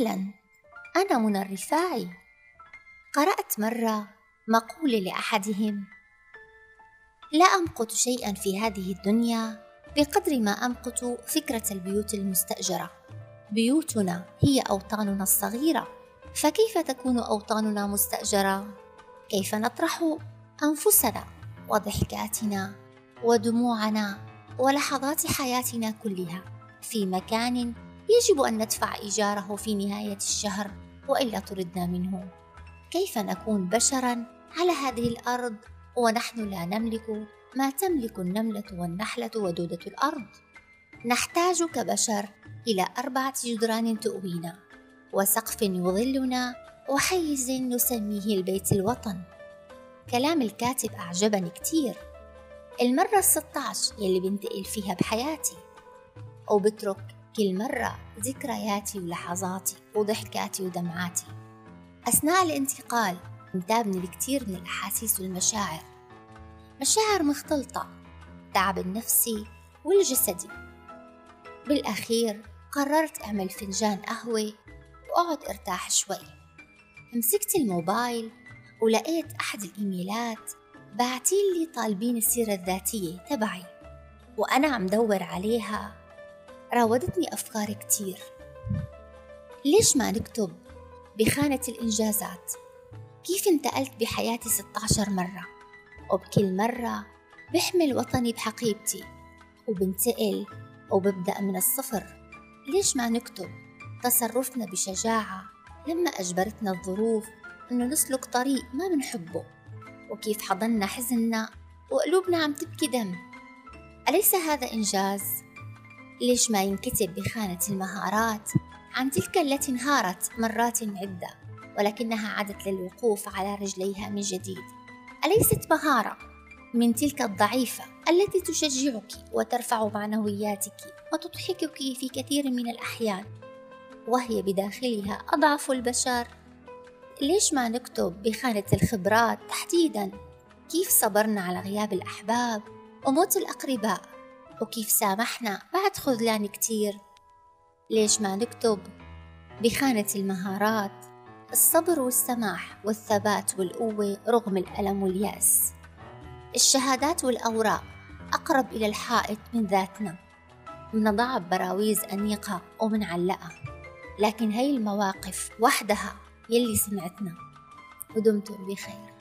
أهلا. أنا منى الرفاعي قرأت مرة مقولة لأحدهم. لا أمقت شيئا في هذه الدنيا بقدر ما أمقت فكرة البيوت المستأجرة. بيوتنا هي أوطاننا الصغيرة. فكيف تكون أوطاننا مستأجرة؟ كيف نطرح أنفسنا وضحكاتنا ودموعنا ولحظات حياتنا كلها في مكان يجب أن ندفع إيجاره في نهاية الشهر وإلا طردنا منه. كيف نكون بشرا على هذه الأرض؟ ونحن لا نملك ما تملك النملة والنحلة ودودة الأرض. نحتاج كبشر إلى أربعة جدران تؤوينا وسقف يظلنا وحيز نسميه البيت الوطن. كلام الكاتب أعجبني كتير المرة الستة عشر يلي بنتقل فيها بحياتي. وبترك كل مرة ذكرياتي ولحظاتي وضحكاتي ودمعاتي. أثناء الانتقال انتابني الكثير من الأحاسيس والمشاعر. مشاعر مختلطة التعب النفسي والجسدي. بالأخير قررت أعمل فنجان قهوة وأقعد أرتاح شوي. مسكت الموبايل ولقيت أحد الإيميلات باعتين لي طالبين السيرة الذاتية تبعي وأنا عم دور عليها راودتني أفكار كتير. ليش ما نكتب بخانة الإنجازات؟ كيف انتقلت بحياتي 16 مرة؟ وبكل مرة بحمل وطني بحقيبتي وبنتقل وببدأ من الصفر. ليش ما نكتب تصرفنا بشجاعة لما أجبرتنا الظروف إنه نسلك طريق ما بنحبه؟ وكيف حضنا حزننا وقلوبنا عم تبكي دم؟ أليس هذا إنجاز؟ ليش ما ينكتب بخانة المهارات؟ عن تلك التي انهارت مرات عدة ولكنها عادت للوقوف على رجليها من جديد. أليست مهارة؟ من تلك الضعيفة التي تشجعك وترفع معنوياتك وتضحكك في كثير من الأحيان وهي بداخلها أضعف البشر. ليش ما نكتب بخانة الخبرات تحديدا؟ كيف صبرنا على غياب الأحباب وموت الأقرباء؟ وكيف سامحنا؟ بعد خذلان كتير. ليش ما نكتب؟ بخانة المهارات. الصبر والسماح والثبات والقوة رغم الألم واليأس. الشهادات والأوراق أقرب إلى الحائط من ذاتنا. منضعها ببراويز أنيقة ومنعلقها لكن هي المواقف وحدها يلي سمعتنا. ودمتم بخير.